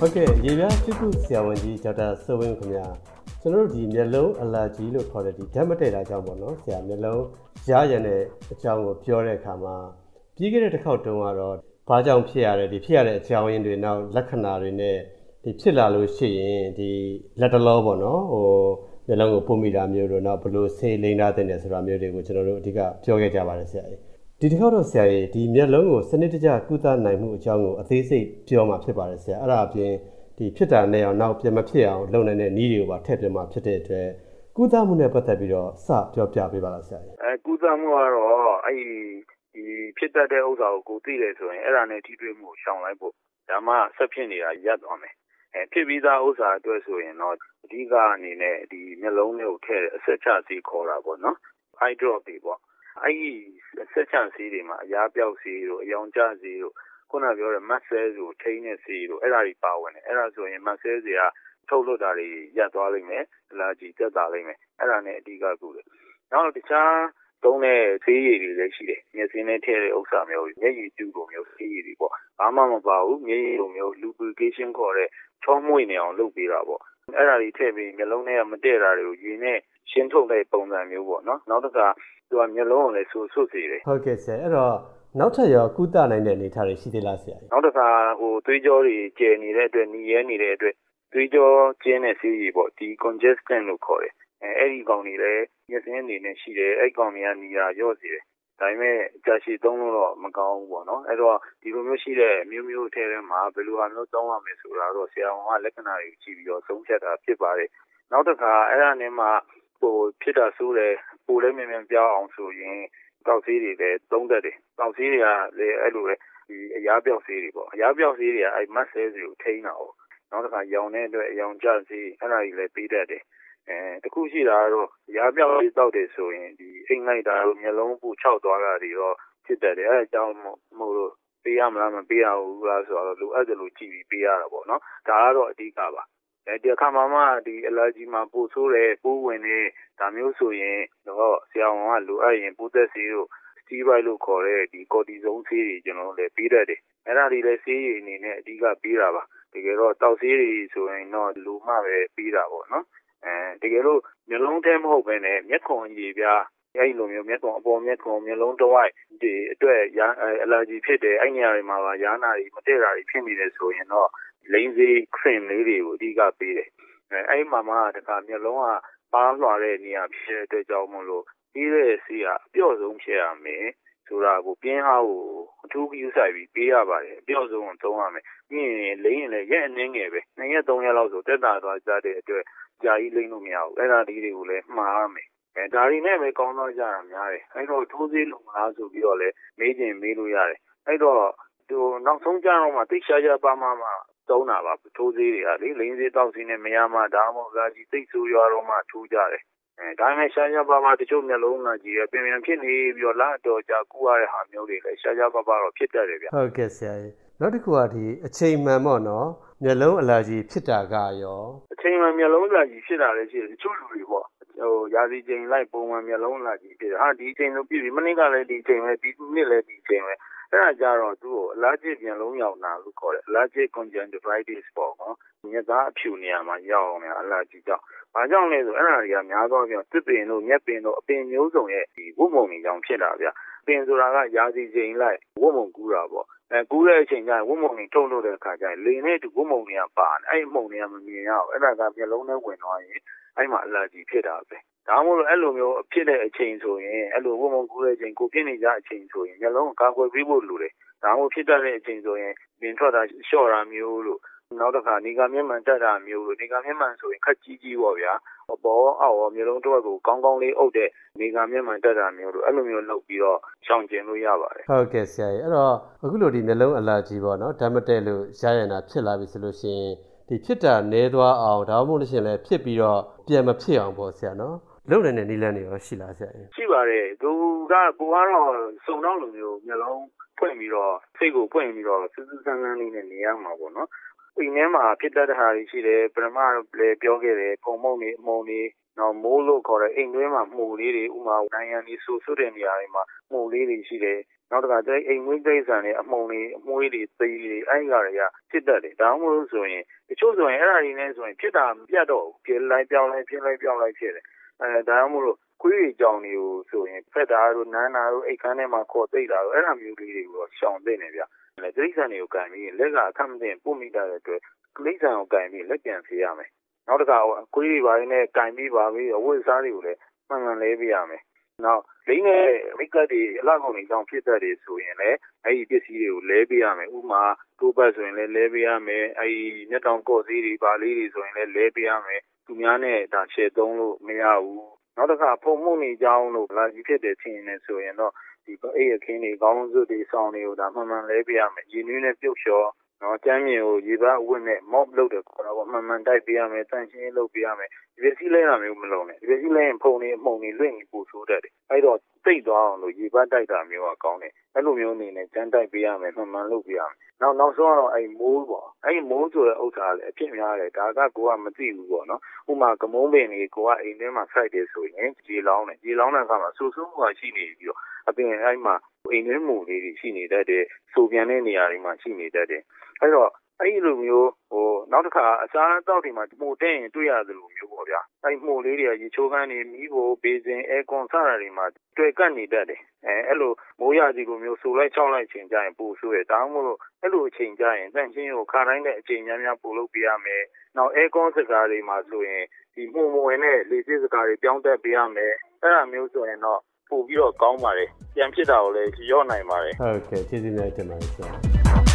ဟုတ်ကဲ့ရေပြားဖြစ်ခုဆရာဝန်ကြီးဒေါက်တာစိုးဝင်းခင်ဗျာကျွန်တော်တို့ဒီမျက်လုံးအလာဂျီလို့ခေါ်တဲ့ဒီဓာတ်မတည့်တာကြောင့်ပေါ့နော်ဆရာမျက်လုံးရရတဲ့အကြောင်းကိုပြောတဲ့အခါမှာပြီးခဲ့တဲ့တစ်ခေါက်တုန်းကတော့ဘာကြောင့်ဖြစ်ရတယ်ဒီဖြစ်ရတဲ့အကြောင်းရင်းတွေနောက်လက္ခဏာတွေနဲ့ဒီဖြစ်လာလို့ရှိရင်ဒီလက်တလောပေါ့နော်ဟိုမျက်လုံးကိုပုံမိတာမျိုးတို့နောက်ဘလို့ဆေးလိမ့်ထားတဲ့ဆိုတာမျိုးတွေကိုကျွန်တော်တို့အဓိကပြောခဲ့ကြပါတယ်ဆရာကြီး ဒီတစ်ခေါက်တော့ဆရာကြီးဒီမျက်လုံးကိုစနစ်တကျကုသနိုင်မှုအကြောင်းကိုအသေးစိတ်ပြောမှာဖြစ်ပါတယ်ဆရာအဲ့ဒါအပြင်ဒီဖြစ်တာနဲ့အောင်နောက်ပြန်မဖြစ်အောင်လုပ်နိုင်တဲ့နည်းတွေကိုပါထည့်ပြမှာဖြစ်တဲ့အတွက်ကုသမှုနဲ့ပတ်သက်ပြီးတော့စပြောပြပေးပါလားဆရာကြီးအဲကုသမှုကတော့အဲ့ဒီဒီဖြစ်တတ်တဲ့ဥစ္စာကိုကိုသိတယ်ဆိုရင်အဲ့ဒါနဲ့ထိတွေ့မှုရှောင်လိုက်ဖို့ဒါမှဆက်ဖြစ်နေတာရပ်သွားမယ်အဲဖြစ်ပြီးသားဥစ္စာအတွက်ဆိုရင်တော့အဓိကအနေနဲ့ဒီမျက်လုံးလေးကိုထည့်တဲ့အဆက်ချစီခေါ်တာပေါ့နော် eye drop တွေပေါ့ အဲ့ဒီဆက်ချဆေးတွေမှာ အရားပြောက်ဆေးတို့အယောင်ကျဆေးတို့ ခုနပြောတဲ့ muscle ကို ထိန်းတဲ့ဆေးတို့ အဲ့ဒါတွေ ပါဝင်တယ် အဲ့ဒါဆိုရင် muscle တွေက ထုတ်လွှတ်တာတွေ ရပ်သွားလိမ့်မယ် အလာဂျီတက်တာလိမ့်မယ် အဲ့ဒါနဲ့ အဓိကကုတယ် နောက် တခြားသုံးတဲ့ ဆေးရည်တွေလည်း ရှိတယ် မျက်စိနဲ့ ထည့်တဲ့ဥစ္စာမျိုး မျက်ရည်ကျူလိုမျိုး ဆေးရည်တွေပေါ့ ဘာမှမပါဘူး မျက်ရည်လိုမျိုး lubrication ခေါ်တဲ့ ချောမွေ့နေအောင် လုပ်ပေးတာပေါ့ အဲ့ဒါတွေထည့်ပြီးမျိုးလုံးထဲကမတည့်တာတွေကိုရေနဲ့ရှင်းထုတ်တဲ့ပုံစံမျိုးပေါ့နော်နောက်တစ်ခါသူကမျိုးလုံးကိုလည်းဆူဆွတ်စေတယ်ဟုတ်ကဲ့ဆရာအဲ့တော့နောက်ထပ်ရောကုသနိုင်တဲ့အနေအထားတွေရှိသေးလားဆရာနောက်တစ်ခါဟိုသွေးကြောတွေကျယ်နေတဲ့အတွက်ညီရဲနေတဲ့အတွက်သွေးကြောကျင်းတဲ့ဆေးရည်ပေါ့ဒီ congestant လို့ခေါ်တယ်အဲအဲ့ဒီကောင်တွေလည်းမျက်စင်းအနေနဲ့ရှိတယ်အဲ့ကောင်တွေကညီရာရော့စေတယ် ဒါပေမဲ့ ကြာရှည်သုံးလို့တော့ မကောင်းဘူးပေါ့နော် အဲ့တော့ ဒီလိုမျိုးရှိတဲ့မျိုးမျိုးထဲထဲမှာ ဘယ်လိုဟာမျိုး သုံးရမလဲဆိုတာတော့ ဆရာဝန်က လက္ခဏာတွေကြည့်ပြီးတော့သုံးဖြတ်တာဖြစ်ပါတယ် နောက်တစ်ခါ အဲ့ဒါနဲ့မှဟိုဖြစ်တာဆိုးတယ် ပိုလည်းမြန်မြန်ပြောင်းအောင်ဆိုရင်တောက်ဆေးတွေလည်း သုံးတတ်တယ်တောက်ဆေးတွေကလည်း အဲ့လိုပဲဒီအရာပြောက်ဆေးတွေပေါ့ အရာပြောက်ဆေးတွေကအဲ့မတ်ဆဲတွေကို ထိန်းတာ哦နောက်တစ်ခါ ရောင်တဲ့အတွက်အယောင်ကျဆေး အဲ့ဒါကြီးလည်း ပေးတတ်တယ်အဲ တခုရှိတာကတော့ ရာပြောက်လေးတောက်တယ်ဆိုရင်ဒီအိမ်လိုက်တာတို့ မျက်လုံးပူခြောက်သွားတာတွေတော့ ဖြစ်တတ်တယ် အဲအကြောင်းမို့လို့ ပေးရမလား မပေးရဘူးလားဆိုတော့ လိုအပ်တယ်လို့ကြည့်ပြီး ပေးရတာပေါ့နော် ဒါကတော့ အဓိကပါအဲဒီအခါမှာမှဒီ allergy မှာ ပိုဆိုးတယ် ပိုးဝင်နေဒါမျိုးဆိုရင်တော့ ဆရာဝန်က လိုအပ်ရင် ပိုးသက်ဆေးတို့ steroid လို့ခေါ်တဲ့ဒီ cortisone ဆေးတွေ ကျွန်တော်တို့လည်းပေးတတ်တယ် အဲ့ဒါတွေလည်း ဆေးရည်အနေနဲ့ အဓိကပေးတာပါ တကယ်တော့တောက်ဆေးတွေဆိုရင်တော့ လိုမှပဲ ပေးတာပေါ့နော်အဲ တကယ်လို့မျိုးလုံးထဲမဟုတ်ဘဲနဲ့မျက်ခုံရည်ပြားအဲ့လိုမျိုးမျက်ခုံအပေါ်မျက်ခုံမျိုးလုံးတစ်ဝိုက်ဒီအတွက်ရာ allergy ဖြစ်တယ်အဲ့နေရာတွေမှာပါရာနာတွေမတည့်တာတွေဖြစ်နေတယ်ဆိုရင်တော့လိမ့်စေး cream လေးတွေကိုအဓိကပေးတယ်အဲအဲ့မှာမှတခါမျက်လုံးကပါးလွှာတဲ့နေရာဖြစ်တဲ့အတွက်ကြောင့်မလို့ပြီးတဲ့စီကအပြော့ဆုံးဖြစ်ရမယ် ဆိုတာကိုပြင်းအားကိုအထူးယူဆိုင်ပြီးပေးရပါတယ်အပြော့ဆုံးကိုသုံးရမယ်ပြီးရင်လိမ့်ရင်လည်းရက်အနည်းငယ်ပဲနှစ်ရက်သုံးရက်လောက်ဆိုတက်တာသွားကြတဲ့အတွက်ကြာကြီးလိမ့်လို့မရဘူးအဲ့ဒါလေးတွေကိုလည်းမှားရမယ်အဲဒါတွေနဲ့ပဲကောင်းတော့ကြတာများတယ်အဲ့တော့ထိုးသေးလုံလားဆိုပြီးတော့လည်းမေးခြင်းမေးလို့ရတယ်အဲ့တော့ဟိုနောက်ဆုံးကြတော့မှတိတ်ရှားရှားပါမှမှသုံးတာပါထိုးသေးတွေကလေလိန်သေးတောက်စီနဲ့မရမှဒါမှမဟုတ်လာကြီးတိတ်ဆိုးရွာတော့မှထိုးကြတယ် အဲဒါမှရှားရှားပါပါတချို့မျက်လုံးလာကြည့်ရပြင်ပြန်ဖြစ်နေပြီးတော့လာတော့ကြာကူရတဲ့ဟာမျိုးတွေလည်း ရှားရှားပါပါတော့ ဖြစ်တတ်တယ်ဗျ ဟုတ်ကဲ့ဆရာကြီးနောက်တစ်ခုကဒီအချိန်မှန်ပေါ့နော် မျက်လုံးအလာကြီးဖြစ်တာကရော အချိန်မှန် မျက်လုံးအလာကြီးဖြစ်တာလည်း ရှိတယ် တချို့လူတွေပေါ့ဟိုရာသီချိန်လိုက် ပုံမှန်မျက်လုံးအလာကြီးဖြစ်တယ် ဟာ ဒီချိန်လို့ပြည်ပြီ မနေ့ကလည်း ဒီချိန်ပဲ ဒီနေ့လည်း ဒီချိန်ပဲ အဲ့ဒါကြတော့သူ့ကို allergic ပြန်လုံးရောက်တာလို့ခေါ်တယ် allergic conjunctivitis ပေါ့နော်ညသားအဖြူနေရာမှာရောက်အောင်များ allergy ကြောင့်ဘာကြောင့်လဲဆိုအဲ့ဒါတွေကများသောအားဖြင့်သစ်ပင်တို့မြက်ပင်တို့အပင်မျိုးစုံရဲ့ဒီဝတ်မုံတွေကြောင့်ဖြစ်တာဗျ ပင်ဆိုတာကရာသီချိန်လိုက်ဝတ်မုံကူးတာပေါ့အဲကူးတဲ့အချိန်ကျရင်ဝတ်မုံတွေထုတ်လို့တဲ့အခါကျရင်လေနဲ့တူဝတ်မုံတွေကပါနေအဲ့ဒီမုံတွေကမမြင်ရအောင်အဲ့ဒါကမျက်လုံးထဲဝင်သွားရင်အဲ့မှာ allergy ဖြစ်တာပဲဒါမှမဟုတ်အဲ့လိုမျိုးဖြစ်တဲ့အချိန်ဆိုရင်အဲ့လိုဝတ်မုံကူးတဲ့အချိန်ကိုဖြစ်နေကြအချိန်ဆိုရင်မျက်လုံးကာကွယ်ပေးဖို့လိုတယ်ဒါမှမဟုတ်ဖြစ်တတ်တဲ့အချိန်ဆိုရင်ပင်ထွက်တာလျှော့တာမျိုးလို့ နောက်တစ်ခါနေကမျက်မှန်တက်တာမျိုးလို့နေကမျက်မှန်ဆိုရင်ခက်ကြီးကြီးပေါ့ဗျာအပေါ်အောက်ရောမျိုးလုံးတစ်ဝက်ကိုကောင်းကောင်းလေးအုပ်တဲ့နေကမျက်မှန်တက်တာမျိုးလို့အဲ့လိုမျိုးလုပ်ပြီးတော့ရှောင်ကျဉ်လို့ရပါတယ်ဟုတ်ကဲ့ဆရာကြီးအဲ့တော့အခုလိုဒီမျိုးလုံးအလာကြီးပေါ့နော်ဓာတ်မတည့်လို့ရရနာဖြစ်လာပြီဆိုလို့ရှိရင်ဒီဖြစ်တာနည်းသွားအောင်ဒါမှမဟုတ်လို့ရှိရင်လည်းဖြစ်ပြီးတော့ပြန်မဖြစ်အောင်ပေါ့ဆရာနော်လုံနေတဲ့နီလန်းတွေရောရှိလားဆရာရှိပါတယ်သူကကိုကတော့စုံတော့လိုမျိုးမျိုးလုံးဖွင့်ပြီးတော့စိတ်ကိုဖွင့်ပြီးတော့စူးစူးဆန်းဆန်းလေးနဲ့နေရမှာပေါ့နော် အိမ်ထဲမှာဖြစ်တတ်တဲ့ဟာတွေရှိတယ်ပထမလည်းပြောခဲ့တယ်ပုံမုံတွေအမုံတွေနော်မိုးလို့ခေါ်တဲ့အိမ်တွင်းမှာမှုလေးတွေဥမာနိုင်ငံတွေဆူဆွတဲ့နေရာတွေမှာမှုလေးတွေရှိတယ်နောက်တစ်ခါကျအိမ်မွေးတိရစ္ဆာန်တွေအမှုန်တွေအမွှေးတွေသိတွေအဲ့ဒီကတွေကဖြစ်တတ်တယ်ဒါမှမဟုတ်ဆိုရင်တချို့ဆိုရင်အဲ့ဒါတွေနဲ့ဆိုရင်ဖြစ်တာမပြတ်တော့ဘူးဖြစ်လိုက်ပြောင်းလိုက်ဖြစ်လိုက်ပြောင်းလိုက်ဖြစ်တယ်အဲဒါမှမဟုတ် ခွေးတွေကြောင်တွေကိုဆိုရင် ဖက်တာတို့နန်းတာတို့အိတ်ခမ်းထဲမှာခေါ်သိတာတို့အဲ့ဒါမျိုးလေးတွေကိုရှောင်သိနေဗျလေတိရစ္ဆာန်တွေကိုကန်ပြီးလက်ကအခက်မသိပို့မိတာတဲ့အတွက်တိရစ္ဆာန်ကိုကန်ပြီးလက်ပြန်ဖေးရမယ်နောက်တစ်ခါခွေးတွေပါနေကန်ပြီးပါပြီးအဝတ်စားတွေကိုလည်းမှန်မှန်လဲပြရမယ်နောက်လိမ့်နဲ့မိတ်ကတ်တွေအလောက်ကုန်တွေကြောင့်ဖြစ်တတ်တယ်ဆိုရင်လည်းအဲ့ဒီပစ္စည်းတွေကိုလဲပေးရမယ်ဥမာတိုးပတ်ဆိုရင်လည်းလဲပေးရမယ်အဲ့ဒီမျက်တောင်ကော့သေးတွေပါလေးတွေဆိုရင်လည်းလဲပေးရမယ်သူများနဲ့ဒါရှယ်သုံးလို့မရဘူး နောက်တစ်ခါဖုံမှုန်နေကြောင်းလို့လာကြီးဖြစ်တယ်ထင်နေဆိုရင်တော့ဒီအိတ်အခင်းတွေကောင်းစွတ်တွေဆောင်းတွေကိုဒါမှန်မှန်လဲပေးရမယ်ရင်းနှီးနဲ့ပြုတ်လျှော်နော် ကျမ်းမြေကို ရေပန်းအဝတ်နဲ့ mob လုပ်တယ်ခေါ်တော့မှန်မှန်တိုက်ပေးရမယ်တန့်ရှင်းလုပ်ပေးရမယ် ဒီပစ္စည်းလဲတာမျိုး မလုပ်နဲ့ ဒီပစ္စည်းလဲရင် ဖုံနေအမှုန်နေလွင့်နေပူဆိုးတတ်တယ် အဲ့တော့တိတ်သွားအောင်လို့ ရေပန်းတိုက်တာမျိုးက ကောင်းတယ် အဲ့လိုမျိုးအနေနဲ့ကျန်းတိုက်ပေးရမယ် မှန်မှန်လုပ်ပေးရမယ် နောက်နောက်ဆုံးတော့အဲ့မိုးပေါ့ အဲ့မိုးဆိုတဲ့ဥစ္စာလည်း အဖြစ်များတယ် ဒါက ကိုကမသိဘူးပေါ့နော်ဥမာ ကမုံးပင်တွေ ကိုကအိမ်ထဲမှာ စိုက်တယ်ဆိုရင် ရေလောင်းတယ် ရေလောင်းတဲ့အခါမှာဆူဆူကရှိနေပြီးတော့ အပြင်အဲ့မှာ အိမ်ထဲမူလေးတွေ ရှိနေတတ်တယ်ဆိုပြန်တဲ့နေရာတွေမှာ ရှိနေတတ်တယ် အဲ့တော့ အဲ့လိုမျိုးဟိုနောက်တစ်ခါ အစားအသောက်တွေမှာ မှုတဲ့ရင် တွေ့ရတယ်လို့မျိုးပေါ့ဗျာ အဲ့မှုလေးတွေက ရေချိုးခန်းတွေ မီးဖို့ဘေးစင် အဲကွန် စတာတွေမှာ တွေ့ကပ်နေတတ်တယ် အဲအဲ့လို မိုးရစီလိုမျိုးဆူလိုက်ချောက်လိုက်ချိန်ကြရင်ပူဆိုးရဒါမှမဟုတ်အဲ့လိုအချိန်ကြရင်တန့်ချင်းကို ခါတိုင်းတဲ့အချိန်များများပူလုပ်ပေးရမယ် နောက် အဲကွန်စကားတွေမှာဆိုရင်ဒီမှုမဝင်တဲ့ လေစစ်စကားတွေ ပြောင်းတက်ပေးရမယ် အဲ့ဒါမျိုးဆိုရင်တော့ ပို့ပြီးတော့ ကောင်းပါတယ် ပြန်ဖြစ်တာကိုလည်းရော့နိုင်ပါတယ် ဟုတ်ကဲ့ ကျေးဇူးများတင်ပါတယ်ဆရာ